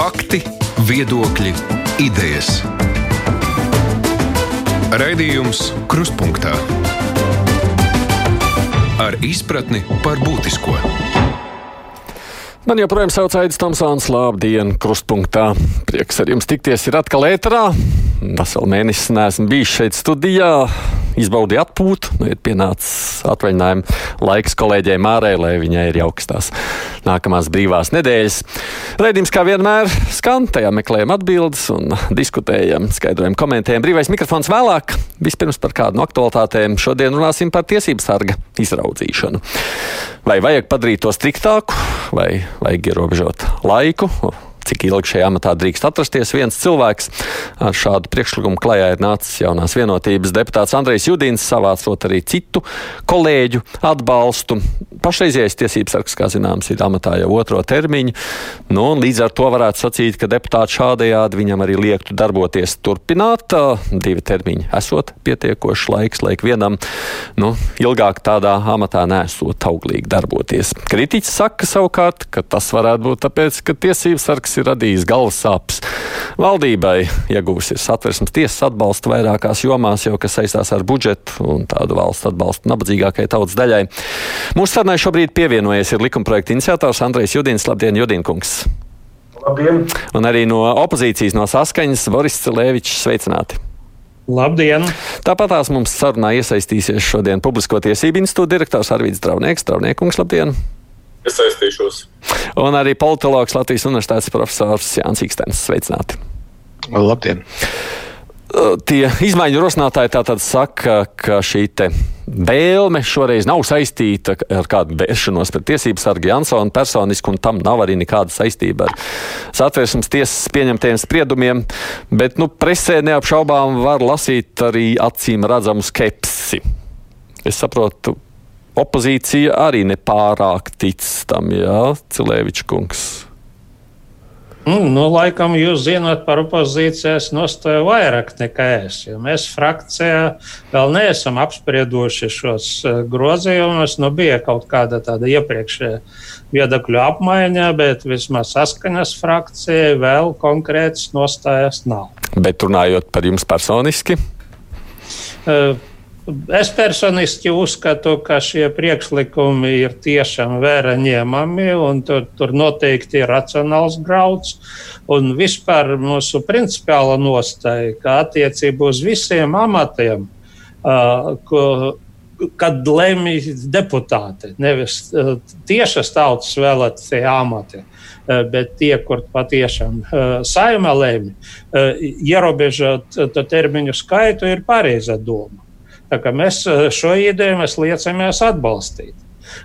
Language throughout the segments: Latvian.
Fakti, viedokļi, idejas. Raidījums Krustpunktā ar izpratni par būtisko. Man joprojām sauc Aits Tomsons, labdien, krustpunktā. Prieks ar jums tikties ir atkal ēterā. Veselu mēnesi neesmu bijis šeit studijā izbaudīja atpūtu. Nu, ir pienācis atvaļinājuma laiks kolēģei Mārai, lai viņai ir jauks tās nākamās brīvās nedēļas. Raidījums kā vienmēr skan, tajā meklējam atbildes un diskutējam, skaidrojam, komentējam. Brīvais mikrofons vēlāk. Vispirms par kādu no aktualitātēm. Šodien runāsim par tiesību sarga izraudzīšanu. Vai vajag padarīt to striktāku, vai vajag ierobežot laiku? Cik ilgi šajā amatā drīkst atrasties viens cilvēks. Ar šādu priekšlikumu klajā ir nācis jaunās vienotības deputāts Andrejs Judins, savācot arī citu kolēģu atbalstu. Pašreizējais tiesības sargs, kā zināms, ir amatā jau otro termiņu. Nu, līdz ar to varētu sacīt, ka deputāts šādējādi viņam arī liektu darboties turpināt. Divi termiņi esot pietiekošs laiks, lai vienam nu, ilgāk tādā amatā nesot auglīgi darboties. Kritiķis saka savukārt, ka tas varētu būt tāpēc, ka tiesības sargs ir radījis galvas sāpes valdībai. Iegūs ir satversmes tiesas atbalstu vairākās jomās, jau kas saistās ar budžetu un tādu valsts atbalstu nabadzīgākai tautas daļai. Mūsu sarunai šobrīd pievienojies ir likumprojekta iniciators Andrejs Judins. Labdien, Judinkungs! Labdien! Un arī no opozīcijas, no saskaņas, Boris Cilēvičs sveicināti! Labdien! Tāpat tās mums sarunā iesaistīsies šodien Publisko tiesību institūta direktors Arvīts Traunieks. Trauniekums, labdien! Iesaistīšos. Un arī politologs Latvijas Universitātes profesors Jānis Ikstens. Sveicināti! Labdien! Tie izmaiņu rosinātāji tātad saka, ka šī vēlme šoreiz nav saistīta ar kādu vēršanos pret tiesību sargu Jansonu personiski, un tam nav arī nekāda saistība ar satversmes tiesas pieņemtajiem spriedumiem, bet nu, presē neapšaubām var lasīt arī acīm redzamu skepsi. Es saprotu, opozīcija arī nepārāk tic tam, jā, Cilēviča kungs. Mm, nu, laikam jūs zināt par opozīcijas nostāju vairāk nekā es. Mēs frakcijā vēl neesam apsprieduši šos grozījumus. Nu, bija kaut kāda tāda iepriekšējā viedokļu apmaiņa, bet vismaz saskaņas frakcijai vēl konkrētas nostājas nav. Bet runājot par jums personiski? Uh, Es personiski uzskatu, ka šie priekšlikumi ir tiešām vēra ņemami, un tur, tur noteikti ir racionāls grauds. Un vispār mūsu principiāla nostāja, ka attiecībā uz visiem amatiem, uh, ko, kad lemj deputāti, nevis uh, tiešas tautas vēlētie amati, uh, bet tie, kur patiešām uh, saima lemj, ierobežot termiņu skaitu, ir pareiza doma. Mēs eh, šo ideju mēs liecamies atbalstīt.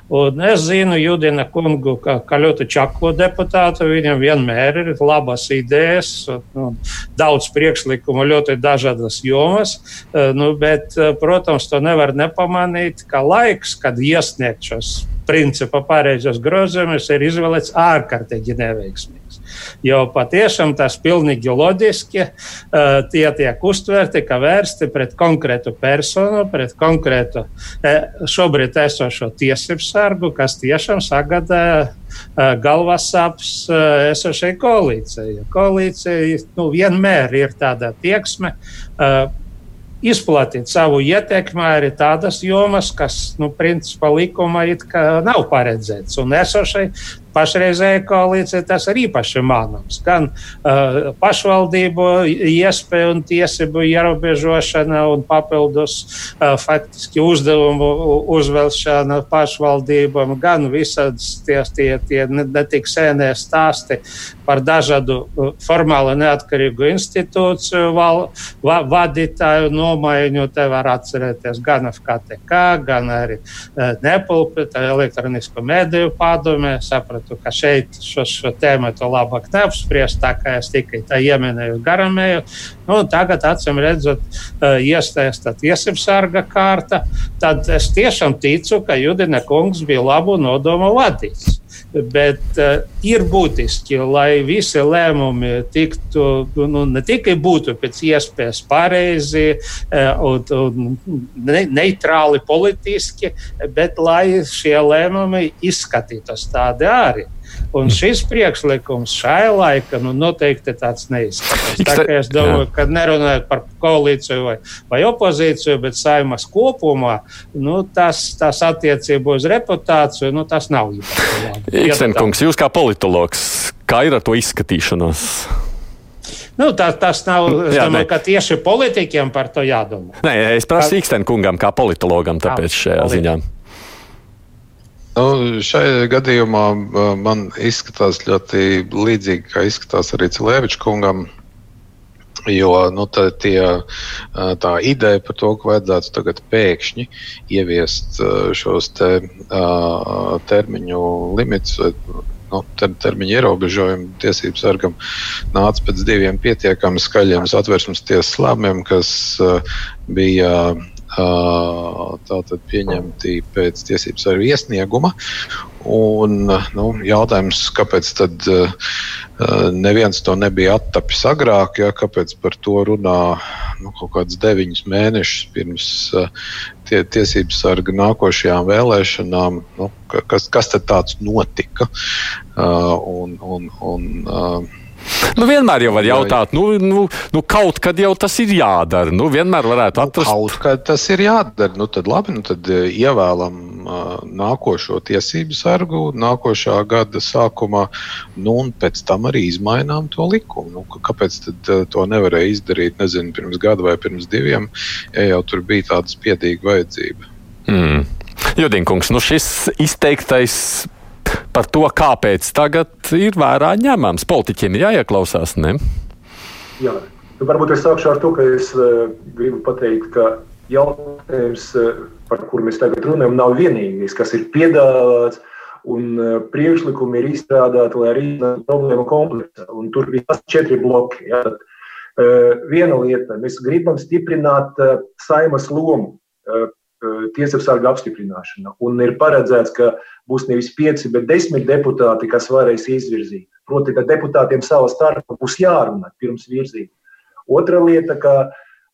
Un es zinu Judina kungu, kā, kā ļoti čaklo deputātu. Viņam vienmēr ir labas idejas, nu, daudz priekšlikumu, ļoti dažādas jomas. Eh, nu, bet, eh, protams, to nevar nepamanīt, ka laiks, kad iesniegt šos principa pareizos grozījumus, ir izvēlēts ārkārtīgi neveiksmīgi. Jo patiešām tas pilnīgi loģiski uh, tie tiek uztverti, ka vērsti pret konkrētu personu, pret konkrētu uh, šobrīd esošo tiesību sargu, kas tiešām sagada uh, galvas sāpes uh, esošai koalīcijai. Koalīcija nu, vienmēr ir tāda tieksme. Izplatīt savu ietekmi arī tādas jomas, kas, nu, principā likuma it kā nav paredzēts. Un esošai pašreizējai koalīcijai tas ir īpaši manams. Gan uh, pašvaldību iespēju un tiesību ierobežošana un papildus uh, faktiski uzdevumu uzvelšana pašvaldībām, gan visādas tie, tie, tie netik sēnē stāsti par dažādu uh, formāli neatkarīgu institūciju val, va, vadītāju nomaiņu. Te var atcerēties gan FKTK, gan arī uh, Nepulpita elektronisko mediju padomē. Sapratu, uzskatu, ka šeit šo, šo tēmu labāk neapspriest, tā kā es tikai tā ieminēju garamēju. Nu, tagad, acīm redzot, uh, iestājas tā tiesību sarga kārta, tad es tiešām ticu, ka Judina kungs bija labu nodomu vadīts. Bet uh, ir būtiski, lai visi lēmumi tiktu nu, ne tikai būtu pēc iespējas pareizi uh, un, un ne, neitrāli politiski, bet lai šie lēmumi izskatītos tādi arī. Un šis priekšlikums šai laika nu, noteikti tāds neizskatās. Tā kā es domāju, ka nerunājot par koalīciju vai, vai opozīciju, bet saimas kopumā, nu, tas, tas attiecību uz reputāciju, nu, tas nav īpaši. Ikstenkungs, jūs kā politologs, kā ir ar to izskatīšanos? Nu, tā, tas nav. Es Jā, domāju, ne. ka tieši politiķiem par to jādomā. Nē, es prasu Ikstena kungam, kā politologam, tāpēc šajā politi. ziņā. Nu, šajā gadījumā man izskatās ļoti līdzīgi, kā izskatās arī Cilēviča kungam. Jo nu, tā, tie, tā ideja par to, ka vajadzētu tagad pēkšņi ieviest šos te, termiņu limitus nu, ter, termiņa ierobežojumu tiesību sargam nāca pēc diviem pietiekami skaļiem satversmes tiesas lēmumiem, kas bija tātad pieņemti pēc tiesības sargu iesnieguma. Un, nu, jautājums, kāpēc tad uh, neviens to nebija attapis agrāk, ja, kāpēc par to runā nu, kaut kādus deviņus mēnešus pirms uh, tie, tiesības sarga nākošajām vēlēšanām, nu, kas, kas tad tāds notika. Uh, un, un, un, uh, Nu, vienmēr jau var jautāt, nu, nu, nu kaut kad jau tas ir jādara. Nu, vienmēr varētu nu, atrast. Nu, kaut kad tas ir jādara. Nu, tad labi, nu, tad eh, ievēlam uh, nākošo tiesību sargu nākošā gada sākumā, nu, un pēc tam arī izmainām to likumu. Nu, kāpēc tad uh, to nevarēja izdarīt, nezinu, pirms gada vai pirms diviem, ja jau tur bija tāda spiedīga vajadzība? Mm. Judinkungs, nu šis izteiktais par to, kāpēc tagad ir vērā ņemams. Politiķiem ir jāieklausās, ne? Jā, nu, varbūt es sākšu ar to, ka es uh, gribu pateikt, ka jautājums, uh, par kuru mēs tagad runājam, nav vienīgais, kas ir piedāvāts. Un uh, priekšlikumi ir izstrādāti, lai arī problēmu kompleksā. Un tur bija četri bloki. Ja? Tad, uh, viena lieta, mēs gribam stiprināt uh, saimas lomu. Uh, tiesapsarga apstiprināšana. Un ir paredzēts, ka būs nevis pieci, bet desmit deputāti, kas varēs izvirzīt. Proti, ka deputātiem savā starpā būs jārunā pirms virzīt. Otra lieta, ka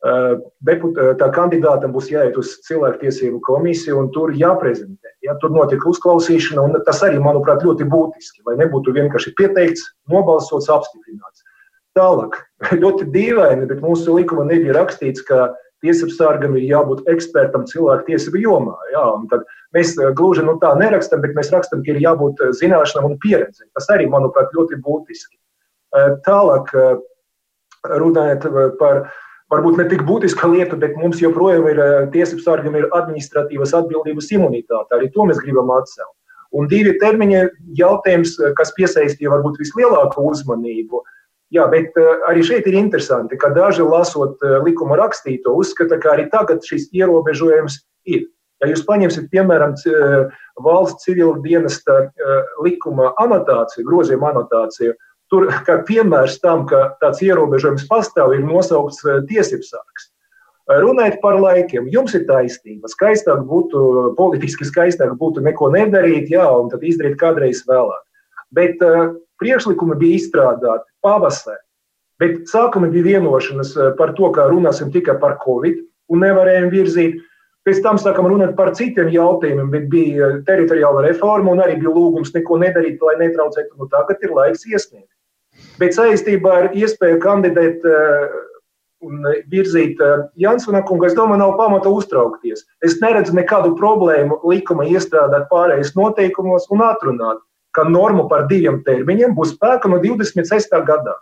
tā kandidātam būs jāiet uz cilvēktiesību komisiju un tur jāprezentē. Ja, tur notiek uzklausīšana, un tas arī, manuprāt, ļoti būtiski, lai nebūtu vienkārši pieteikts, nobalsots, apstiprināts. Tālāk, ļoti dīvaini, bet mūsu likumā nebija rakstīts, ka tiesapsargam ir jābūt ekspertam cilvēku tiesību jomā. Jā, mēs eh, gluži nu, tā nerakstām, bet mēs rakstām, ka ir jābūt eh, zināšanām un pieredzei. Tas arī, manuprāt, ļoti būtiski. Eh, tālāk, runājot par varbūt ne tik būtisku lietu, bet mums joprojām ir tiesību sargam ir administratīvas atbildības imunitāte. Arī to mēs gribam atcelt. Un divi termiņi jautājums, kas piesaistīja varbūt vislielāko uzmanību, uh, Jā, bet uh, arī šeit ir interesanti, ka daži lasot uh, likuma rakstīto, uzskata, ka arī tagad šis ierobežojums ir. Ja jūs paņemsiet, piemēram, valsts civila dienesta likuma anotāciju, grozījuma anotāciju, tur kā piemērs tam, ka tāds ierobežojums pastāv, ir nosaukts tiesību sargs. Runājot par laikiem, jums ir taisnība. Skaistāk būtu, politiski skaistāk būtu neko nedarīt, jā, un tad izdarīt kādreiz vēlāk. Bet priekšlikumi bija izstrādāti pavasarī. Bet sākumā bija vienošanās eh, par to, ka runāsim tikai par Covid un nevarējām virzīt. Pēc tam sākām runāt par citiem jautājumiem, bet bija teritoriāla reforma un arī bija lūgums neko nedarīt, lai netraucētu. Nu, tagad ir laiks iesniegt. Bet saistībā ar iespēju kandidēt uh, un virzīt Jansona kungu, es domāju, nav pamata uztraukties. Es neredzu nekādu problēmu likuma iestrādāt pārējais noteikumos un atrunāt ka norma par diviem termiņiem būs spēka no 26. gadā.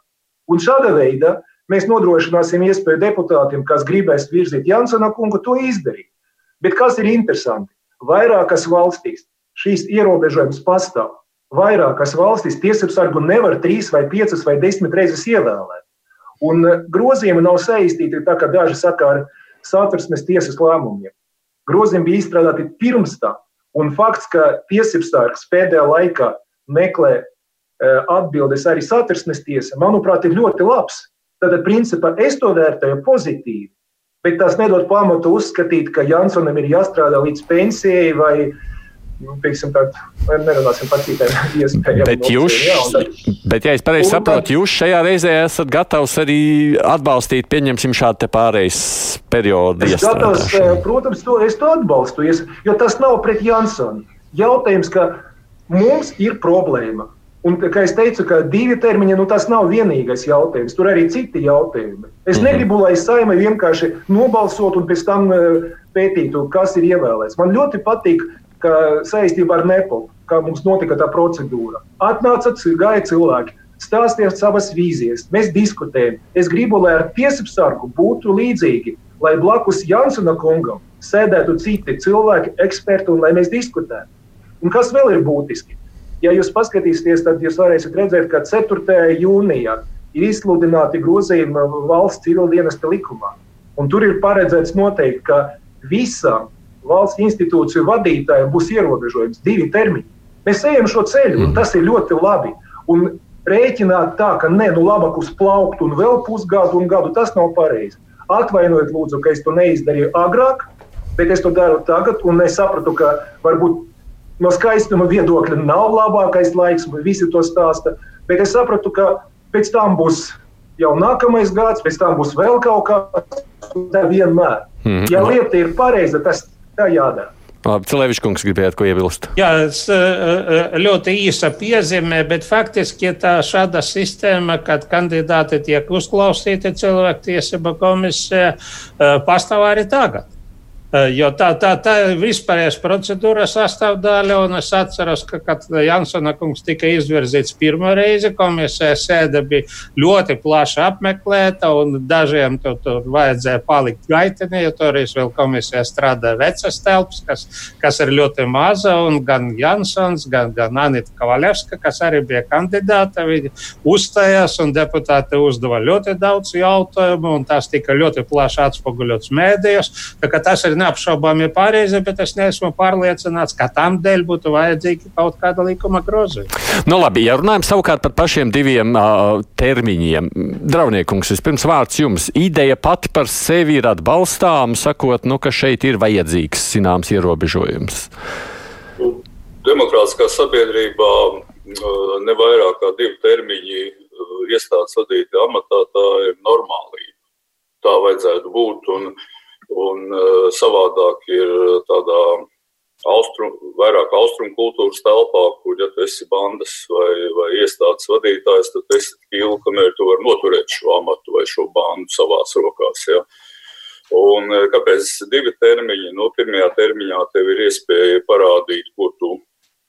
Un šāda veida mēs nodrošināsim iespēju deputātiem, kas gribēs virzīt Jansona kungu, to izdarīt. Bet kas ir interesanti? Vairākas valstīs šīs ierobežojums pastāv. Vairākas valstīs tiesību sargu nevar trīs vai piecas vai desmit reizes ievēlēt. Un grozījumi nav saistīti, tā kā daži saka, ar satversmes tiesas lēmumiem. Grozījumi bija izstrādāti pirms tam, Un fakts, ka tiesībsargs pēdējā laikā meklē e, atbildes arī satversmes tiesa, manuprāt, ir ļoti labs. Tad, principā, es to vērtēju pozitīvi, bet tas nedod pamatu uzskatīt, ka Jansonam ir jāstrādā līdz pensijai vai teiksim, tā, nerunāsim par citiem iespējām. Bet, jūs, jā, tad, bet, ja es pareizi saprotu, jūs šajā reizē esat gatavs arī atbalstīt, pieņemsim, šādu pārejas periodu. Es gatavs, eh, protams, to, es to atbalstu, jo tas nav pret Jansonu. Jautājums, ka mums ir problēma. Un, kā es teicu, ka divi termiņi nu, tas nav vienīgais jautājums. Tur arī citi jautājumi. Es mm -hmm. negribu, lai saima vienkārši nobalsot un pēc tam uh, pētītu, kas ir ievēlēts. Man ļoti patīk, ka saistībā ar NEPO, kā mums notika tā procedūra. Atnāca gāja cilvēki, stāstīja savas vīzijas, mēs diskutējam. Es gribu, lai ar tiesību sargu būtu līdzīgi, lai blakus Jansona kungam sēdētu citi cilvēki, eksperti un lai mēs diskutētu. Un kas vēl ir būtiski? Ja jūs paskatīsieties, tad jūs varēsiet redzēt, ka 4. jūnijā ir izsludināti grozījumi valsts civildienesta likumā. Un tur ir paredzēts noteikti, ka visām valsts institūciju vadītājiem būs ierobežojums divi termiņi. Mēs ejam šo ceļu, un tas ir ļoti labi. Un rēķināt tā, ka nē, nu labāk uz plauktu un vēl pusgadu un gadu, tas nav pareizi. Atvainojiet, lūdzu, ka es to neizdarīju agrāk, bet es to daru tagad, un es sapratu, ka varbūt no skaistuma viedokļa nav labākais laiks, un visi to stāsta. Bet es sapratu, ka pēc tam būs jau nākamais gads, pēc tam būs vēl kaut kas tāds vienmēr. Mm -hmm. Ja lieta ir pareiza, tas tā jādara. Labi, Cilēvičs kungs gribētu ko iebilst. Jā, e, e, ļoti īsa piezīme, bet faktiski tā šāda sistēma, kad kandidāti tiek uzklausīti cilvēktiesība komisijā, e, pastāv arī tagad. Jo tā, tā, tā vispārējais procedūras sastāvdaļa, un es atceros, ka, kad Jansona kungs tika izvirzīts pirmo reizi, komisija sēde bija ļoti plaši apmeklēta, un dažiem tur, tur vajadzēja palikt gaitenī, jo tur vēl komisijā strādāja vecas telpas, kas, kas ir ļoti maza, un gan Jansons, gan, gan Anita Kavaļevska, kas arī bija kandidāta, viņi uzstājās, un deputāti uzdeva ļoti daudz jautājumu, un tas tika ļoti plaši atspoguļots mēdījos. Ir neapšaubāmi ir pareizi, bet es neesmu pārliecināts, ka tam dēļ būtu vajadzīgi kaut kāda likuma grozījuma. Nu, labi, ja runājam savukārt par pašiem diviem uh, termiņiem. Draudniekungs, vispirms vārds jums. Ideja pati par sevi ir atbalstām, sakot, nu, ka šeit ir vajadzīgs zināms ierobežojums. Demokrātiskā sabiedrībā ne vairāk kā divi termiņi iestādes vadītāja amatā, tā ir normālība. Tā vajadzētu būt. Un, uh, Un uh, savādāk ir tādā austrum, vairāk austrumu kultūras telpā, kur, ja tu esi bandas vai, vai iestādes vadītājs, tad esi tik ilgi, kamēr tu vari noturēt šo amatu vai šo bandu savās rokās. Ja. Un eh, kāpēc divi termiņi? No nu, pirmajā termiņā tev ir iespēja parādīt, ko tu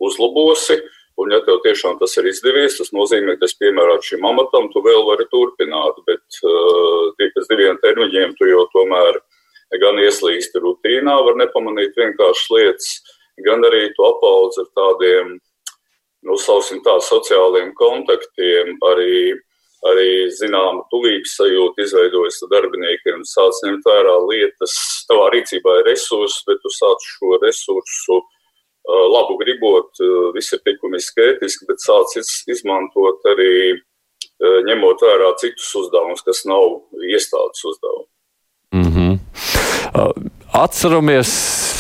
uzlabosi. Un, ja tev tiešām tas ir izdevies, tas nozīmē, ka piemēram šim amatam, tu vēl vari turpināt. Bet uh, pēc diviem termiņiem tu jau tomēr gan ieslīgst rutīnā, var nepamanīt vienkāršas lietas, gan arī tu apaudz ar tādiem, nu, saucam tā, sociāliem kontaktiem, arī, arī zināma tuvības sajūta izveidojas ar darbiniekiem, sāc ņemt vērā lietas, tavā rīcībā ir resursi, bet tu sāc šo resursu uh, labu gribot, uh, viss ir likumiski ētiski, bet sāc izmantot arī uh, ņemot vērā citus uzdevumus, kas nav iestādes uzdevumi. -hmm. Atceramies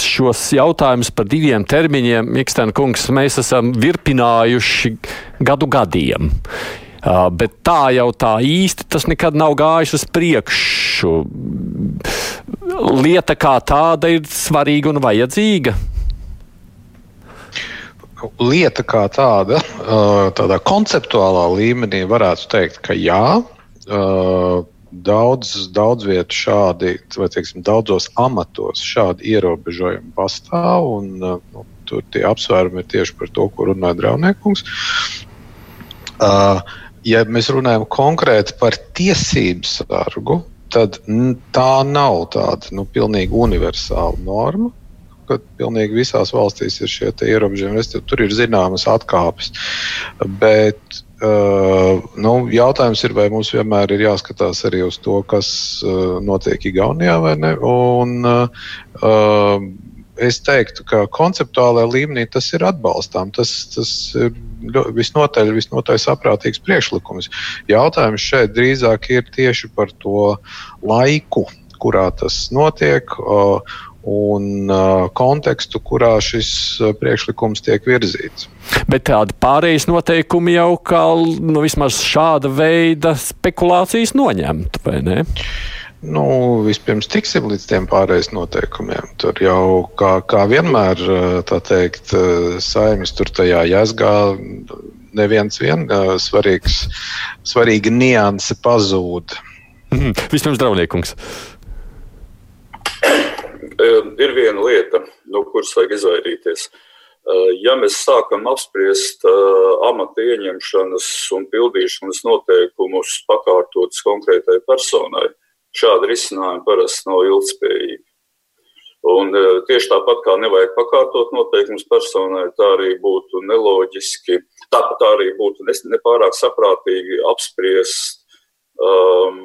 šos jautājumus par diviem termiņiem. Mikstēna kungs, mēs esam virpinājuši gadu gadiem. Uh, bet tā jau tā īsti tas nekad nav gājis uz priekšu. Lieta kā tāda ir svarīga un vajadzīga. Lieta kā tāda, tādā konceptuālā līmenī varētu teikt, ka jā daudz, daudz vietu šādi, vai teiksim, daudzos amatos šādi ierobežojumi pastāv. Un, uh, nu, tur tie apsvērumi ir tieši par to, ko runāja Drauniekums. Uh, ja mēs runājam konkrēti par tiesību sargu, tad tā nav tāda nu, pilnīgi universāla norma. Kad pilnīgi visās valstīs ir šie ierobežojumi, tur ir zināmas atkāpes. Bet Uh, nu, jautājums ir, vai mums vienmēr ir jāskatās arī uz to, kas uh, notiek Igaunijā vai ne. Un, uh, es teiktu, ka konceptuālajā līmenī tas ir atbalstām. Tas, tas ir visnotaļ, visnotaļ saprātīgs priekšlikums. Jautājums šeit drīzāk ir tieši par to laiku, kurā tas notiek. Uh, un uh, kontekstu, kurā šis uh, priekšlikums tiek virzīts. Bet tādi pārējais noteikumi jau kā nu, vismaz šāda veida spekulācijas noņemtu, vai ne? Nu, vispirms tiksim līdz tiem pārējais noteikumiem. Tur jau kā, kā vienmēr, uh, tā teikt, uh, saimnes tur tajā jēzgā neviens vien svarīgs, svarīga nianse pazūd. Mm, vispirms, draudniekums. Ir viena lieta, no kuras vajag izvairīties. Ja mēs sākam apspriest amata ieņemšanas un pildīšanas noteikumus pakārtotas konkrētai personai, šādi risinājumi parasti nav ilgspējīgi. Un tieši tāpat kā nevajag pakārtot noteikumus personai, tā arī būtu neloģiski, tāpat arī būtu nepārāk saprātīgi apspriest um,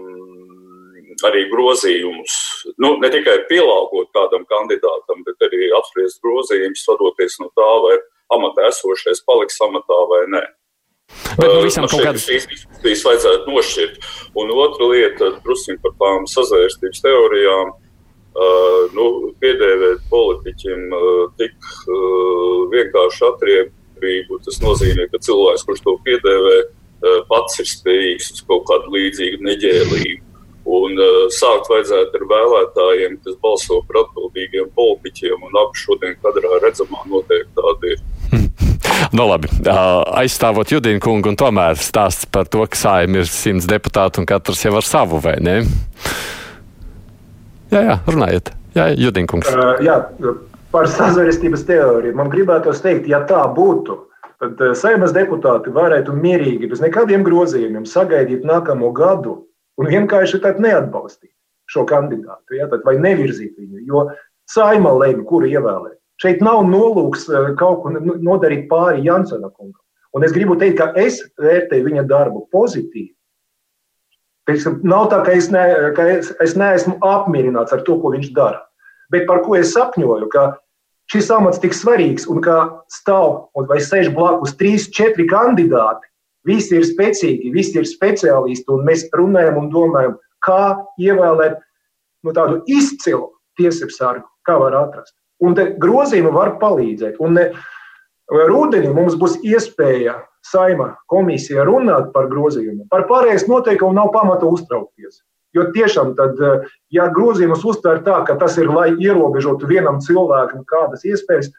arī grozījumus. Nu, ne tikai pielāgot kādam kandidātam, bet arī apspriest grozījumus, vadoties no tā, vai amatā esošais paliks amatā vai nē. Bet nu, visam kaut kādas diskusijas vajadzētu nošķirt. Un otra lieta, drusku par tām sazvērstības teorijām. Uh, nu, piedēvēt politiķim uh, tik uh, vienkārši atriebību, tas nozīmē, ka cilvēks, kurš to piedēvē, uh, pats ir spējīgs uz kaut kādu līdzīgu neģēlību. Un uh, sākt vajadzētu ar vēlētājiem, kas balso par atbildīgiem politiķiem, un abi šodien kadrā redzamā noteikti tādi ir. Nu, labi, aizstāvot Judīnu kungu, un tomēr stāsts par to, ka sājumi ir simts deputāti un katrs jau ar savu, vai ne? Jā, jā, runājiet. Jā, Judinkungs. Uh, jā, par sazvērestības teoriju. Man gribētos teikt, ja tā būtu, tad saimnes deputāti varētu mierīgi, bez nekādiem grozījumiem, sagaidīt nākamo gadu un vienkārši neatbalstīt šo kandidātu, ja, vai nevirzīt viņu. Jo saima lēma, kuru ievēlēt. Šeit nav nolūks kaut ko nodarīt pāri Jansona kungam. Un es gribu teikt, ka es vērtēju viņa darbu pozitīvi. Teiksim, nav tā, ka es, ne, ka es, es neesmu apmierināts ar to, ko viņš dara. Bet par ko es sapņoju, ka šis amats tik svarīgs un ka stāv vai sēž blakus trīs, četri kandidāti. Visi ir spēcīgi, visi ir speciālisti, un mēs runājam un domājam, kā ievēlēt nu, tādu izcilu tiesību sargu, kā var atrast. Un grozījumi var palīdzēt. Un rudenī mums būs iespēja saima komisija runāt par grozījumiem, par pārējais noteikumu nav pamata uztraukties. Jo tiešām, tad, eh, ja grozījumus uztver tā, ka tas ir, lai ierobežotu vienam cilvēkam kādas iespējas,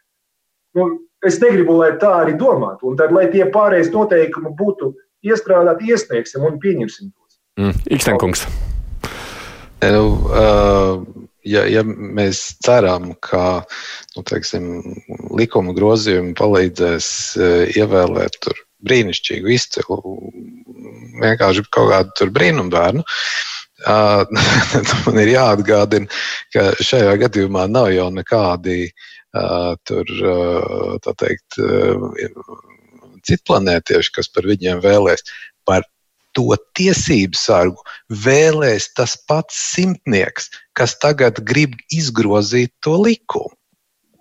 nu, es negribu, lai tā arī domātu. Un tad, lai tie pārējais noteikumi būtu iestrādāti, iesniegsim un pieņemsim tos. Mm, Ikstenkungs. Nu, uh, ja, ja mēs ceram, ka nu, teiksim, likuma grozījumi palīdzēs uh, ievēlēt tur brīnišķīgu, izcilu, vienkārši kaut kādu brīnumu bērnu. Uh, man ir jāatgādina, ka šajā gadījumā nav jau nekādi tur, tā teikt, citplanētieši, kas par viņiem vēlēs. Par to tiesību sargu vēlēs tas pats simtnieks, kas tagad grib izgrozīt to likumu.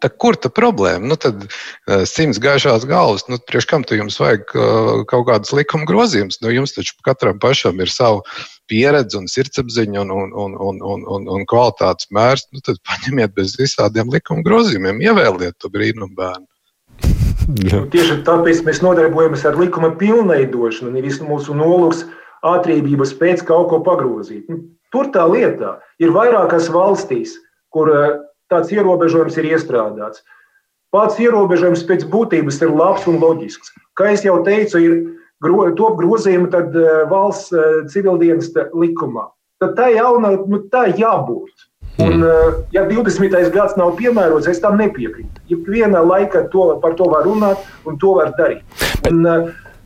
Tā kur tā problēma? Nu, tad uh, simts gaišās galvas, nu, priekš kam tu jums vajag uh, kaut kādas likuma grozījumus? Nu, jums taču katram pašam ir sava pieredze un sirdsapziņa un, un, un, un, un, un, un kvalitātes mērs. Nu, tad paņemiet bez visādiem likuma grozījumiem, ievēliet to brīnumu bērnu. Nu, tieši tāpēc mēs nodarbojamies ar likuma pilnveidošanu. Nevis mūsu nolūks ātrības pēc kaut ko pagrozīt. Nu, tur tā lietā ir vairākas valstīs, kur tāds ierobežojums ir iestrādāts. Pats ierobežojums pēc būtības ir labs un loģisks. Kā jau teicu, ir top grozījumi uh, valsts uh, civildienas likumā. Tad tā jauna, nu, tā jābūt. Un, uh, ja 20. gads nav piemērots, es tam nepiekrītu. Ja vienā laikā to, par to var runāt un to var darīt. Un,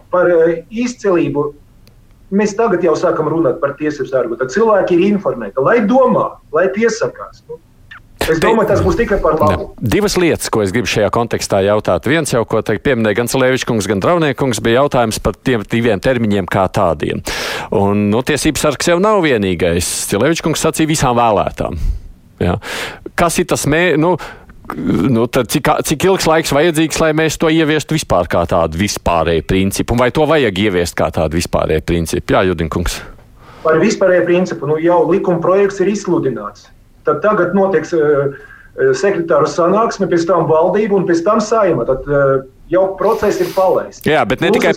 par izcilību mēs tagad jau sākam runāt par tiesību sargu. Tad cilvēki ir informēti, lai domā, lai piesakās. Nu, Es domāju, tas būs tikai par labu. Ne. Divas lietas, ko es gribu šajā kontekstā jautāt. Viens jau, ko pieminēja gan Salēvičs, gan Draunieks, bija jautājums par tiem diviem termiņiem kā tādiem. Un nu, tiesības sargs jau nav vienīgais. Salēvičs sacīja visām vēlētām. Ja. Kas ir tas mērķis? Nu, nu, cik, cik ilgs laiks vajadzīgs, lai mēs to ieviestu vispār kā tādu vispārēju principu? Vai to vajag ieviest kā tādu vispārēju principu? Jā, Judinkungs. Par vispārēju principu nu, jau likuma projekts ir izsludināts. Tad tagad notiks eh, eh, sekretāru sanāksme, pēc tam valdība un pēc tam saima. Tad, eh, jau process ir palaists. Jā, bet ne, tikai,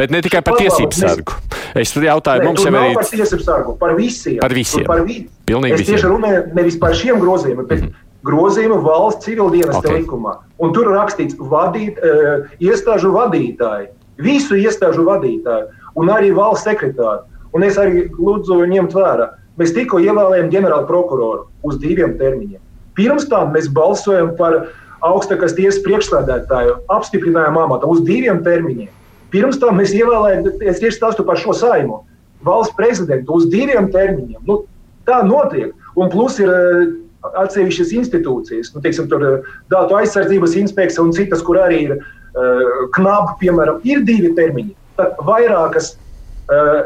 bet ne tikai par tiesību sargu. Es jautāju, Nē, mums jau ir. Par tiesību sargu, par visiem. Par visiem. Par vi... Pilnīgi es visiem. tieši runāju nevis par šiem grozījumiem, bet mm -hmm. grozījumu valsts civildienas okay. likumā. Un tur rakstīts vadīt, uh, iestāžu vadītāji. Visu iestāžu vadītāju un arī valsts sekretāru. Un es arī lūdzu ņemt vērā. Mēs tikko ievēlējām ģenerālu prokuroru uz diviem termiņiem. Pirms tam mēs balsojam par augstākās tiesas priekšstādātāju, apstiprinājām amatu uz diviem termiņiem. Pirms tam mēs ievēlējām, es tieši stāstu par šo saimu, valsts prezidentu uz diviem termiņiem. Nu, tā notiek. Un plus ir atsevišķas institūcijas, nu, teiksim, tur, datu aizsardzības inspekcija un citas, kur arī ir uh, knapi, piemēram, ir divi termiņi. Tad vairākas uh,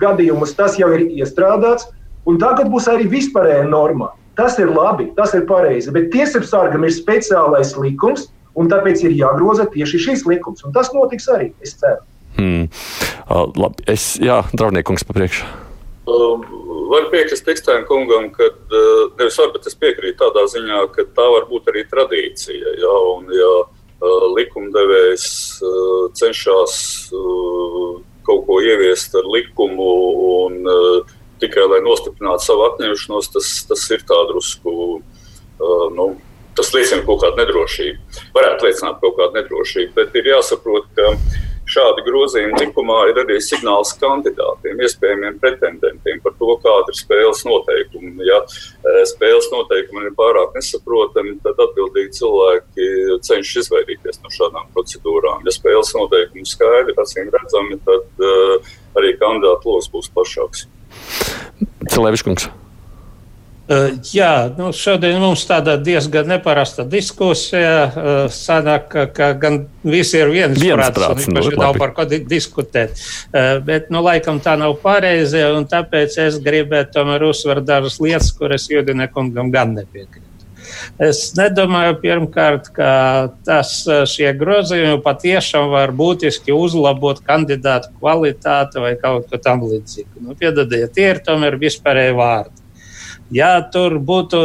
gadījumus tas jau ir iestrādāts, un tagad būs arī vispārējā norma. Tas ir labi, tas ir pareizi, bet tiesību sargam ir speciālais likums, un tāpēc ir jāgroza tieši šis likums. Un tas notiks arī, es ceru. Hmm. Uh, labi, es, jā, draudniekums papriekšā. Um, var piekrist Tikstēna kungam, ka uh, nevis var, bet es piekrītu tādā ziņā, ka tā var būt arī tradīcija. Ja, un, ja uh, likumdevējs uh, cenšas kaut ko ieviest ar likumu un tikai lai nostiprinātu savu apņemšanos, tas, tas ir tā drusku. Nu, tas liecina kaut kādu nedrošību. Varētu liecināt kaut kādu nedrošību, bet ir jāsaprot, ka šādi grozījumi likumā ir arī signāls kandidātiem, iespējamiem pretendentiem par to, kāda ir spēles noteikumi. Ja e, spēles noteikumi ir pārāk nesaprotami, tad atbildīgi cilvēki cenšas izvairīties no šādām procedūrām. Ja spēles noteikumi skaidri, acīm redzami, tad uh, arī kandidātu lokus būs plašāks. Cilvēks. Uh, jā, nu šodien mums tāda diezgan neparasta diskusija. Uh, sanāk, ka, gan visi ir viensprāts, un nu, nav par ko di diskutēt. Uh, bet, nu, laikam tā nav pareizi, un tāpēc es gribētu tomēr uzsvert dažas lietas, kuras Judinekungam gan nepiekrīt. Es nedomāju, pirmkārt, ka tas, šie grozījumi patiešām var būtiski uzlabot kandidātu kvalitāti vai kaut ko tam līdzīgu. Nu, piedodiet, tie ir tomēr vispārēji vārdi. Ja tur būtu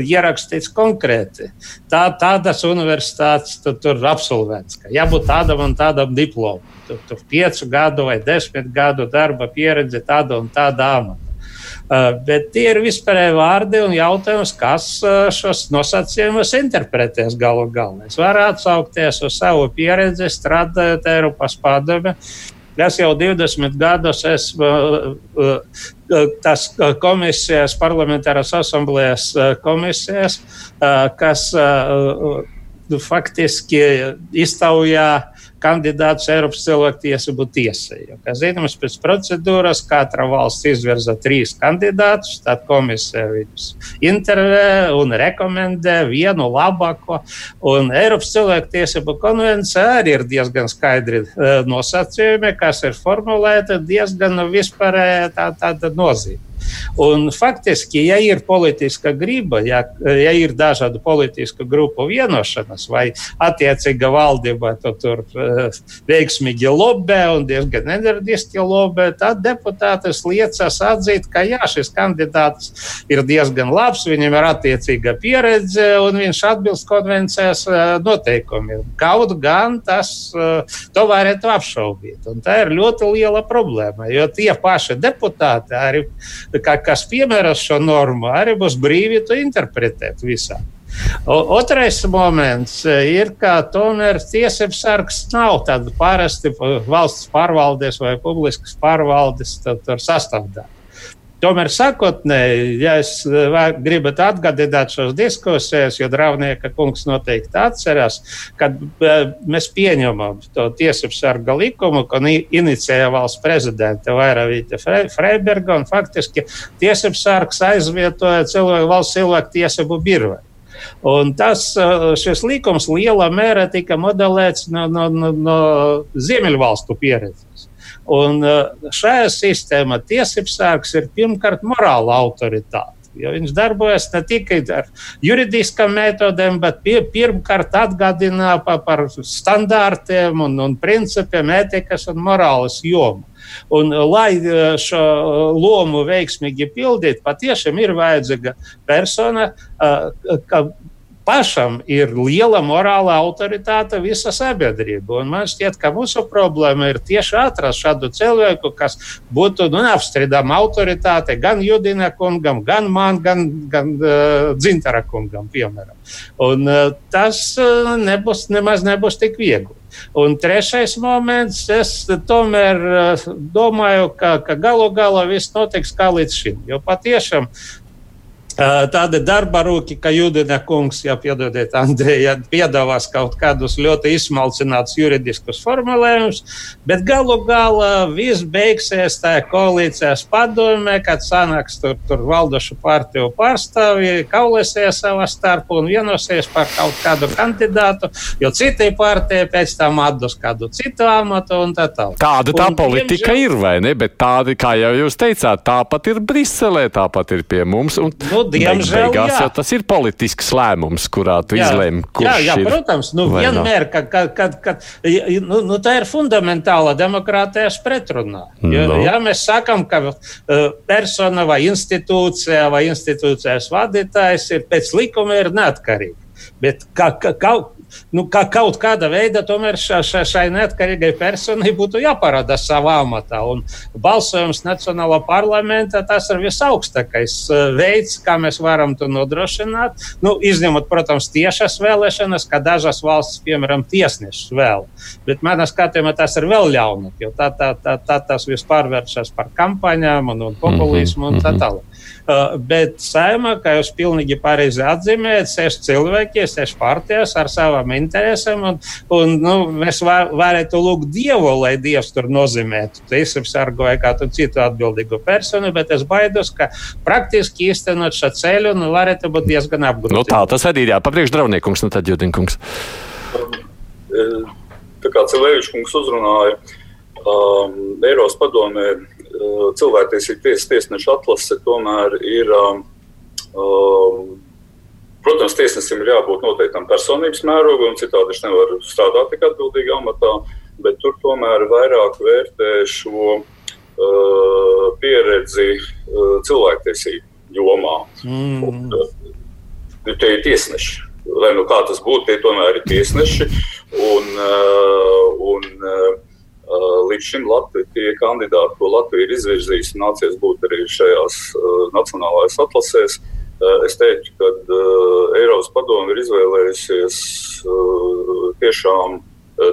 ierakstīts konkrēti, tā, tādas universitātes tu, tur absolvents, ka jābūt tādam un tādam diplomam, tur, tur piecu gadu vai desmit gadu darba pieredze tāda un tāda amata. Uh, bet tie ir vispārēji vārdi un jautājums, kas uh, šos nosacījumus interpretēs galu galā. Es varu atsaukties uz savu pieredzi, strādājot Eiropas padome, Es jau 20 gadus esmu uh, uh, tas komisijas, parlamentāras asamblējas komisijas, kas faktiski iztaujā kandidātus Eiropas cilvēktiesību tiesai. Jo, kā zināms, pēc procedūras katra valsts izvirza trīs kandidātus, tad komisija viņus intervē un rekomendē vienu labāko. Un Eiropas cilvēktiesību konvencija arī ir diezgan skaidri uh, nosacījumi, kas ir formulēti diezgan vispārēja tā, tāda nozīme. Un faktiski, ja ir politiska griba, ja, ja ir dažādu politisku grupu vienošanās, vai attiecīga valdība to tur uh, veiksmīgi lobē un diezgan enerģiski lobē, tad deputātis liecas atzīt, ka jā, šis kandidāts ir diezgan labs, viņam ir attiecīga pieredze un viņš atbilst konvencijas uh, noteikumiem. Kaut gan tas uh, to varētu apšaubīt. Un tā ir ļoti liela problēma, jo tie paši deputāti arī kas piemēros šo normu, arī būs brīvi to interpretēt visā. Otrais moments e, ir, ka tomēr tiesības sargs nav tāds parasti valsts pārvaldes vai publiskas pārvaldes sastāvdaļa. Tomēr sākotnēji, ja es eh, gribat atgādināt šos diskusijas, jo Draunieka kungs noteikti atcerās, kad eh, mēs pieņemam to tiesību sarga likumu, ko inicēja valsts prezidente Vairavīte Freiberga, un faktiski tiesību sargs aizvietoja cilvēku, valsts cilvēku tiesību biroju. Un tas, eh, šis likums lielā mērā tika modelēts no, no, no, no Ziemeļvalstu pieredzes. Un uh, šajā sistēmā tiesības sārgs ir pirmkārt morāla autoritāte. Jo viņš darbojas ne tikai ar juridiskām metodēm, bet pie, pirmkārt atgādina pa, par standārtiem un, un principiem, etikas un morāles jomu. Un, lai uh, šo lomu veiksmīgi pildītu, patiešām ir vajadzīga persona, ka pašam ir liela morāla autoritāte visa sabiedrība. Un man šķiet, ka mūsu problēma ir tieši atrast šādu cilvēku, kas būtu nu, neapstrīdama autoritāte gan Judina kungam, gan man, gan, gan uh, Dzintara kungam, piemēram. Un, uh, tas uh, nebūs, nemaz nebūs tik viegli. Un trešais moments, es tomēr domāju, ka, ka galu galā viss notiks kā līdz šim. Jo patiešām Tādi darba rūki, ka Judina kungs, ja piedodiet, Andrejā, piedāvās kaut kādus ļoti izsmalcinātus juridiskus formulējumus, bet galu galā viss beigsies tajā koalīcijas padomē, kad sanāks tur, tur valdošu partiju pārstāvji, kaulēsies savā starpā un vienosies par kaut kādu kandidātu, jo citai partijai pēc tam atdos kādu citu amatu un tā tālāk. Tāda tā un, politika diemžēl... ir, vai ne? Bet tāda, kā jau jūs teicāt, tāpat ir Briselē, tāpat ir pie mums. Un... Nu, diemžēl beigās, jā. tas ir politisks lēmums, kurā tu izlēmi, kurš jā, jā, ir. Protams, nu, vienmēr, kad, kad, kad, kad nu, nu, tā ir fundamentāla demokrātijas pretrunā. Jo, no. Ja mēs sakām, ka uh, persona vai institūcija vai institūcijas vadītājs ir pēc likuma ir neatkarīga. Bet kā, kā, kā, nu, ka kaut kāda veida tomēr ša, ša, šai neatkarīgai personai būtu jāparāda savā amatā. Un balsojums Nacionālā parlamentā tas ir visaugstākais eh, veids, kā mēs varam to nodrošināt. Nu, izņemot, protams, tiešas vēlēšanas, kā dažas valstis, piemēram, tiesnešus vēl. Bet manā skatījumā tas ir vēl ļaunāk, jo tā, tā, tā, tā tas viss pārvēršas par kampaņām un, un populismu un tā mhm. tālāk. Uh, bet saimā, kā jūs pilnīgi pareizi atzīmējat, seši cilvēki, seši partijas ar savām interesēm. Un, un, nu, mēs var, varētu lūgt Dievu, lai Dievs tur nozīmētu. Es sargoju kādu citu atbildīgu personu, bet es baidos, ka praktiski īstenot šo ceļu nu, varētu būt diezgan apgrūtināti. Nu, tā tas arī ir. Papriekš draudniekums, nu tad jūtinkungs. Tā kā Cilēvičs kungs uzrunāja, um, Eiropas padomē Eh, cilvēktiesību tiesas tiesneša atlase tomēr ir. Um, um, protams, tiesnesim ir jābūt noteiktam personības mērogam, citādi viņš nevar strādāt tik atbildīgā amatā, bet tur tomēr vairāk vērtē šo uh, pieredzi uh, cilvēktiesību jomā. Mm. Un, uh, tie ir tiesneši. Lai nu kā tas būtu, tie tomēr ir tiesneši. Un, uh, un, Uh, līdz šim Latvija, tie kandidāti, ko Latvija ir izvirzījusi, nācies būt arī šajās uh, nacionālajās atlasēs. Uh, es teiktu, ka Eiropas padomu ir izvēlējusies tiešām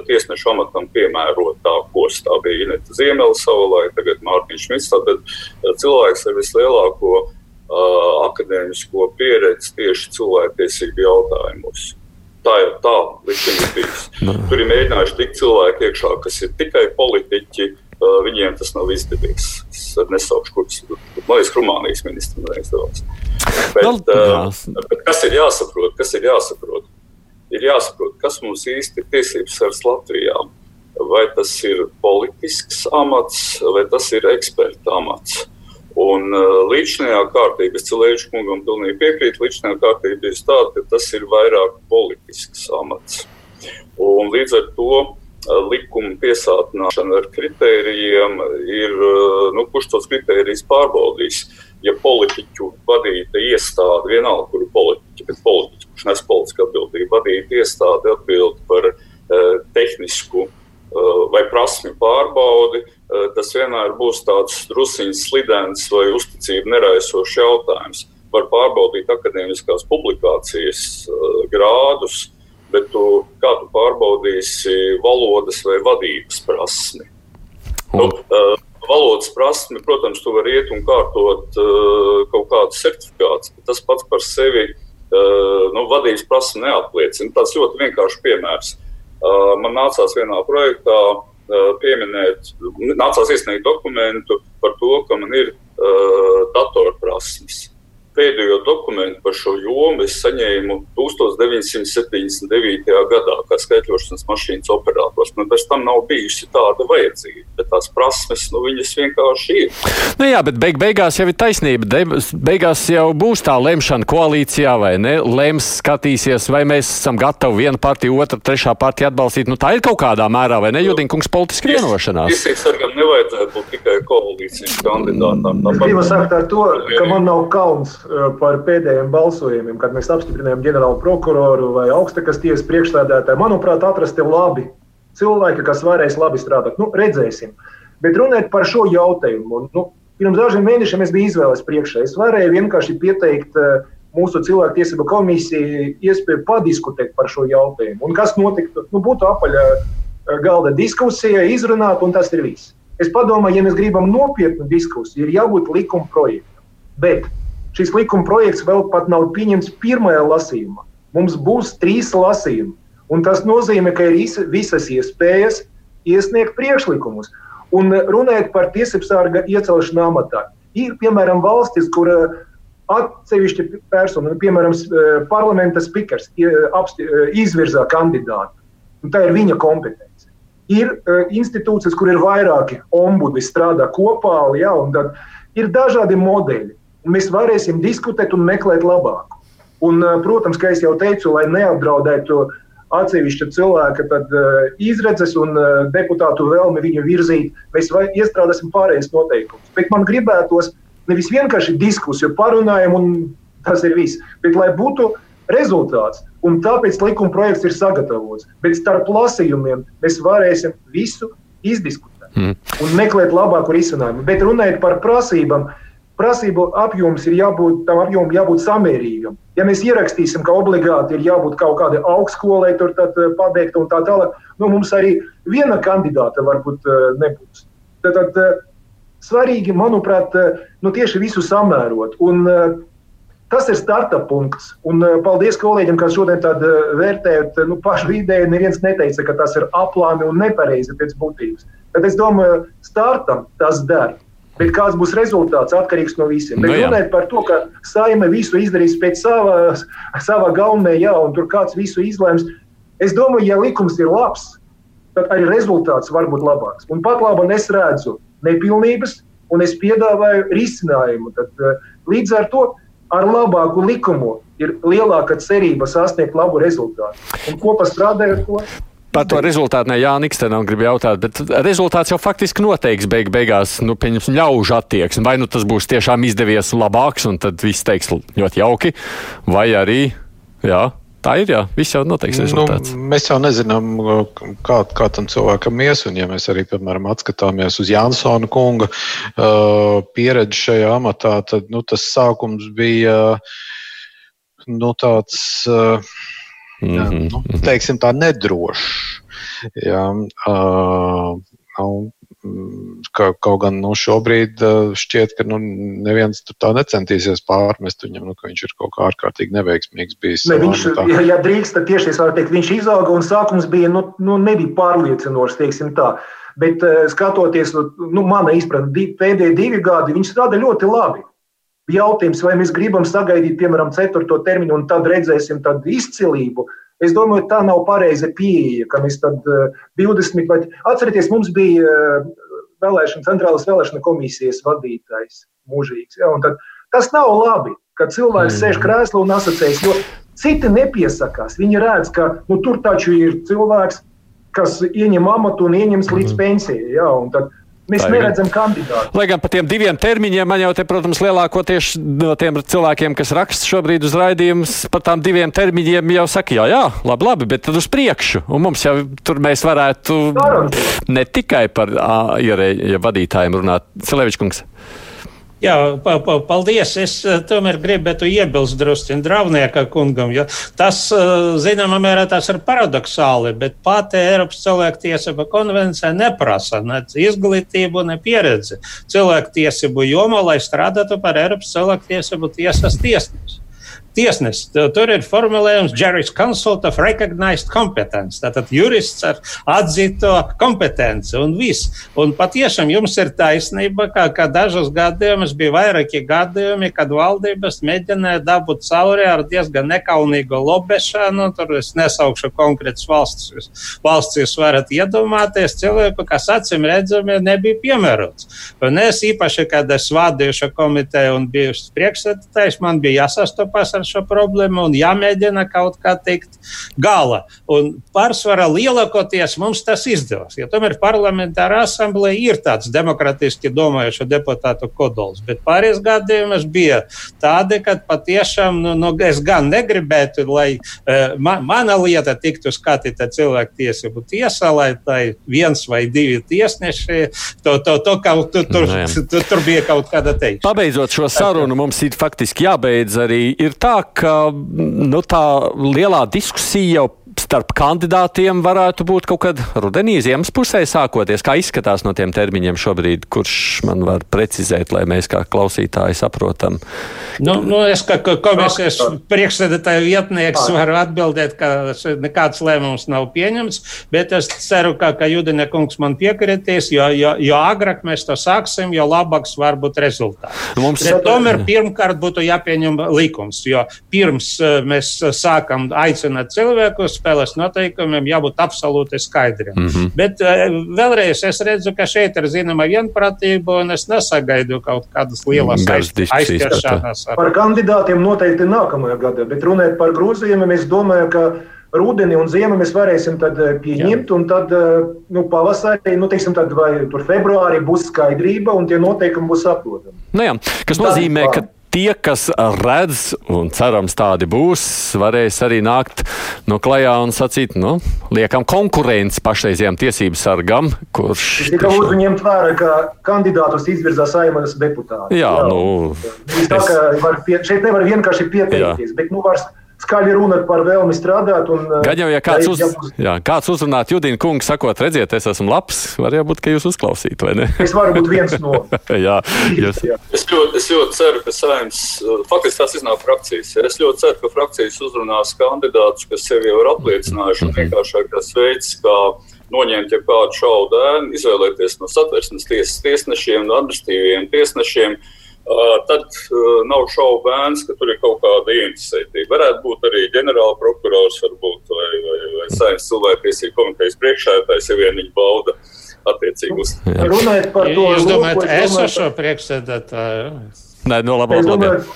tiesnešu amatam piemērotākos. Tā bija Ineta Ziemela savulaik, tagad Mārtiņš Šmits. Uh, cilvēks ar vislielāko akadēmisko pieredzi tieši cilvēktiesību jautājumos. Tā ir tā, līdz šim ir bijis. Nu. Tur ir mēģinājuši tikt cilvēki iekšā, kas ir tikai politiķi. Uh, viņiem tas nav izdevies. Es nesaukšu, kurš man liekas, Rumānijas ministrs neizdevās. Bet, uh, bet kas ir jāsaprot? Kas ir jāsaprot? Ir jāsaprot, kas mums īsti ir tiesības ar Latvijā. Vai tas ir politisks amats, vai tas ir eksperta amats. Un uh, līdzinājā kārtība, es Cilēģis kungam pilnīgi piekrītu, līdzinājā kārtība ir tāda, ka tas ir vairāk politisks amats. Un līdz ar to uh, likuma piesātināšana ar kritērijiem ir, uh, nu, kurš tos kritērijus pārbaudīs. Ja politiķu vadīta iestāde, vienalga, kuru politiķi, bet politiķi, kurš nes politisku atbildību, vadīta iestāde atbild par uh, tehnisku uh, vai prasmi pārbaudi, Eh, tas vienmēr būs tāds drusciņš slidens vai uzticību neraisošs jautājums. Var pārbaudīt akadēmiskās publikācijas eh, grādus, bet tu, kā tu pārbaudīsi valodas vai vadības prasmi? Nu, eh, valodas prasmi, protams, tu vari iet un kārtot kaut kādu certifikātu, bet tas pats par sevi nu, vadības prasmi neapliecina. Tas ļoti vienkāršs piemērs. Man nācās vienā projektā pieminēt, nācās iesniegt dokumentu par to, ka man ir uh, datorprasmes pēdējo dokumentu par šo jomu es saņēmu 1979. gadā, kā skaitļošanas mašīnas operators. Man pēc tam nav bijusi tāda vajadzība, bet tās prasmes, nu, viņas vienkārši ir. Nu jā, bet beig beigās jau ir taisnība. De beigās jau būs tā lemšana koalīcijā vai ne? Lems skatīsies, vai mēs esam gatavi vienu partiju, otru, trešā partiju atbalstīt. Nu, tā ir kaut kādā mērā, vai ne? Judinkungs politiski vienošanās. Tiesības sargam nevajadzētu būt tikai koalīcijas kandidātam. Es gribu sākt ar to, ka man nav kauns par pēdējiem balsojumiem, kad mēs apstiprinājām ģenerālu prokuroru vai augstākas tiesas priekšstādātāju. Manuprāt, atrasti labi cilvēki, kas varēs labi strādāt. Nu, redzēsim. Bet runāt par šo jautājumu. Nu, pirms dažiem mēnešiem es biju izvēles priekšā. Es varēju vienkārši pieteikt eh, mūsu cilvēktiesību komisiju iespēju padiskutēt par šo jautājumu. Un kas notiktu? Nu, būtu apaļā galda diskusija, izrunāt, un tas ir viss. Es domāju, ja mēs gribam nopietnu diskusiju, ir jābūt likuma projektam. Bet šis likuma projekts vēl pat nav pieņemts pirmajā lasījumā. Mums būs trīs lasījumi. Un tas nozīmē, ka ir visas iespējas iesniegt priekšlikumus. Un runājot par tiesību sārga iecelšanu amatā, ir piemēram valstis, kur atsevišķa persona, nu, piemēram, parlamenta spīkers, izvirza kandidātu. Tā ir viņa kompetence. Ir institūcijas, kur ir vairāki ombudi strādā kopā, ja, un ir dažādi modeļi. Mēs varēsim diskutēt un meklēt labāku. Un, uh, protams, kā jau teicu, lai neapdraudētu atsevišķa cilvēka tad, uh, izredzes un uh, deputātu vēlmi viņu virzīt, mēs iestrādāsim pārējais noteikumus. Bet man gribētos nevis vienkārši diskusiju parunājumu, un tas ir viss, bet lai būtu rezultāts. Un tāpēc likuma projekts ir sagatavots. Bet starp lasījumiem mēs varēsim visu izdiskutēt mm. un meklēt labāku risinājumu. Bet runājot par prasībām, prasību apjoms ir jābūt, tam apjomam jābūt samērīgam. Ja mēs ierakstīsim, ka obligāti ir jābūt kaut kādai augstskolai, tur eh, pabeigta un tā tālāk, nu, mums arī viena kandidāta varbūt eh, nebūs. Tad, tad eh, svarīgi, manuprāt, nu, tieši visu samērot. Un, Tas ir starta punkts. Un, paldies kolēģiem, kas šodien tādu vērtējot nu, pašu ideju. Neviens neteica, ka tas ir aplāmi un nepareizi pēc būtības. Tad es domāju, startam tas der. Bet kāds būs rezultāts, atkarīgs no visiem. Bet nu, runājot par to, ka saime visu izdarīs pēc savā, savā galvenā, jā, un tur kāds visu izlems. Es domāju, ja likums ir labs, tad arī rezultāts var būt labāks. Un pat labi, es redzu nepilnības, un es piedāvāju risinājumu. Tad, uh, līdz ar to ar labāku likumu ir lielāka cerība sasniegt labu rezultātu. Un kopā strādājot to. Par to rezultātu ne Jānis Ikstenam grib jautāt, bet rezultāts jau faktiski noteiks beig beigās, nu, pieņemsim, ļaužu attieksmi. Vai nu tas būs tiešām izdevies labāks, un tad viss teiks ļoti jauki, vai arī, jā, Tā ir, jā, viss jau noteiks nu, rezultāts. Nu, mēs jau nezinām, kā, kā tam cilvēkam ies, un ja mēs arī, piemēram, atskatāmies uz Jansona kunga uh, pieredzi šajā amatā, tad nu, tas sākums bija nu, tāds, uh, mm -hmm. nu, mhm. teiksim, tā nedrošs. Jā, uh, nu, Ka, kaut gan nu, šobrīd šķiet, ka nu, neviens tā necentīsies pārmest viņam, nu, ka viņš ir kaut kā ārkārtīgi neveiksmīgs bijis. Ne, viņš, ja, ja drīkst, tad tieši es varu teikt, viņš izauga un sākums bija, nu, nu nebija pārliecinošs, teiksim tā. Bet skatoties, nu, mana izpratne, pēdējie divi gadi, viņš strādā ļoti labi. Jautājums, vai mēs gribam sagaidīt, piemēram, ceturto termiņu un tad redzēsim tādu izcilību, Es domāju, tā nav pareiza pieeja, ka mēs tad 20 eh, vai atcerieties, mums bija eh, vēlēšana, centrālās vēlēšana komisijas vadītājs mūžīgs. Ja, tas nav labi, ka cilvēks mm. sēž krēslā un asociējas, jo citi nepiesakās. Viņi redz, ka nu, tur taču ir cilvēks, kas ieņem amatu un ieņems līdz mm. pensijai. Ja, tad Mēs Tā neredzam kandidātu. Lai gan par tiem diviem termiņiem man jau te, protams, lielākoties no tiem cilvēkiem, kas raksta šobrīd uz raidījumus, par tām diviem termiņiem jau saka, jā, jā, labi, labi, bet tad uz priekšu. Un mums jau tur mēs varētu ne tikai par ierēģu vadītājiem runāt. Celevičkungs. Jā, pa, pa, paldies. Es eh, tomēr gribētu iebilst drusku Draunieka kungam. Ja. Tas, eh, zināmā mērā, tas ir paradoxāli, bet pati Eiropas cilvēktiesība konvencija neprasa ne izglītību, ne pieredzi cilvēktiesību jomā, lai strādātu par Eiropas cilvēktiesību tiesas tiesnesu tiesnesis. Tur ir formulējums Jerry's Consult of Recognized Competence. Tātad jurists ar atzīto kompetenci un viss. Un patiešām jums ir taisnība, ka, ka dažos gadījumos bija vairāki gadījumi, kad valdības mēģināja dabūt cauri ar diezgan nekaunīgu lobešanu. Tur es nesaukšu konkrētas valstis. Valsts jūs varat iedomāties cilvēku, kas acīm redzami nebija piemērots. Un es īpaši, kad es vadīju šo komiteju un biju priekšsēdētājs, man bija jāsastopas ar šo problēmu un jāmēģina kaut kā tikt galā. Un pārsvarā lielākoties mums tas izdevās. Jo tomēr parlamentārā asamblēja ir tāds demokratiski domājošo deputātu kodols, bet pārējais gadījumos bija tādi, ka patiešām nu, nu, es gan negribētu, lai uh, ma, mana lieta tiktu skatīta cilvēktiesību tiesā, lai tai viens vai divi tiesneši to, to, to kaut tur, tur, nu tur, tur bija kaut kāda teikšana. Pabeidzot šo sarunu, mums ir faktiski jābeidz arī ir tā, ka nu, tā lielā diskusija jau starp kandidātiem varētu būt kaut kad rudenī, ziemas pusē sākoties. Kā izskatās no tiem termiņiem šobrīd, kurš man var precizēt, lai mēs kā klausītāji saprotam? Nu, nu, es kā komisijas priekšsēdētāju vietnieks varu atbildēt, ka nekāds lēmums nav pieņemts, bet es ceru, ka, ka Judina kungs man piekritīs, jo, jo, jo agrāk mēs to sāksim, jo labāks var būt rezultāts. Mums... Bet tomēr pirmkārt būtu jāpieņem likums, jo pirms eh, mēs sākam aicināt cilvēkus spēles noteikumiem, jābūt absolūti skaidriem. Mm -hmm. Bet eh, vēlreiz es redzu, ka šeit ir zināma vienprātība, un es nesagaidu kaut kādas lielas aizķeršanās. Par kandidātiem noteikti nākamajā gadā, bet runājot par grozījumiem, es domāju, ka rudeni un ziemu mēs varēsim eh, pieņemt, Jā. un tad nu, pavasarī, nu, teiksim, tad vai februārī būs skaidrība, un tie noteikumi būs saprotami. Nu jā, kas nozīmē, ka tie, kas redz, un cerams tādi būs, varēs arī nākt no klajā un sacīt, nu, liekam konkurenci pašreizējām tiesību sargam, kurš. Es tikai lūdzu ņemt vērā, ka kandidātus izvirzā saimas deputāti. Jā, jā. nu. Tā, es... var pie, šeit nevar vienkārši pieteikties, jā. bet, nu, var skaļi runāt par vēlmi strādāt. Un, Gan jau, ja kāds, uz, jā, kāds uzrunāt Judīnu kungu, sakot, redziet, es esmu labs, var jau būt, ka jūs uzklausītu, vai ne? Es varu būt viens no. jā, jūs... jā. Es, ļoti, es ļoti ceru, ka saimnes, faktiski tās iznāk frakcijas. Es ļoti ceru, ka frakcijas uzrunās kandidātus, kas sevi jau ir apliecinājuši, un mhm. vienkāršākais veids, kā noņemt jau kādu šaudu ēnu, izvēlēties no satversmes tiesas tiesnešiem, no administratīviem tiesnešiem. Uh, tad nav šaubu bērns, ka tur ir kaut kāda interesētība. Varētu būt arī ģenerāla prokurors, varbūt, vai, vai, vai saimnes cilvēktiesību komitejas priekšsēdētājs, ja vien viņi bauda attiecīgi uz. Runājot par to, jūs domājat, es esmu priekšsēdētāju? Nē, no labāk.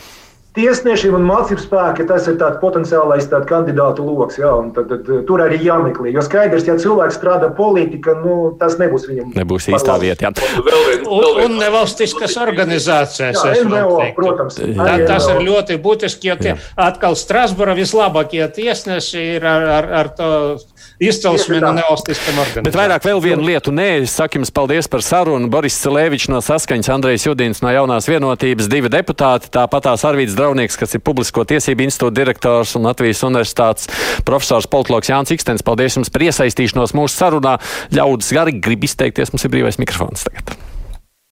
Tiesnešiem un mācību spēki tas ir tāds potenciālais tād kandidātu lokus. Tad, tad, tad, tur arī jāmeklē. Jo skaidrs, ja cilvēks strādā politikā, nu, tas nebūs viņam. Nebūs īstā vietā. Un, un, un nevalstiskas organizācijas. Jā, NVO, protams. Tā, tas ir ļoti būtiski, jo tie atkal Strasbura vislabākie tiesneši ir ar, ar, ar to izcelsmi no nevalstiskām organizācijām. Bet vairāk vēl vienu lietu. Nē, es saku jums paldies par sarunu. Boris Celēvičs no Saskaņas, Andrejs Judīns no Jaunās vienotības, divi deputāti, tāpatās Arvīts Draunieks, kas ir Publisko tiesību institūta direktors un Latvijas universitātes profesors politologs Jānis Ikstens. Paldies jums par iesaistīšanos mūsu sarunā. Ļaudis garīgi grib izteikties, mums ir brīvais mikrofons tagad.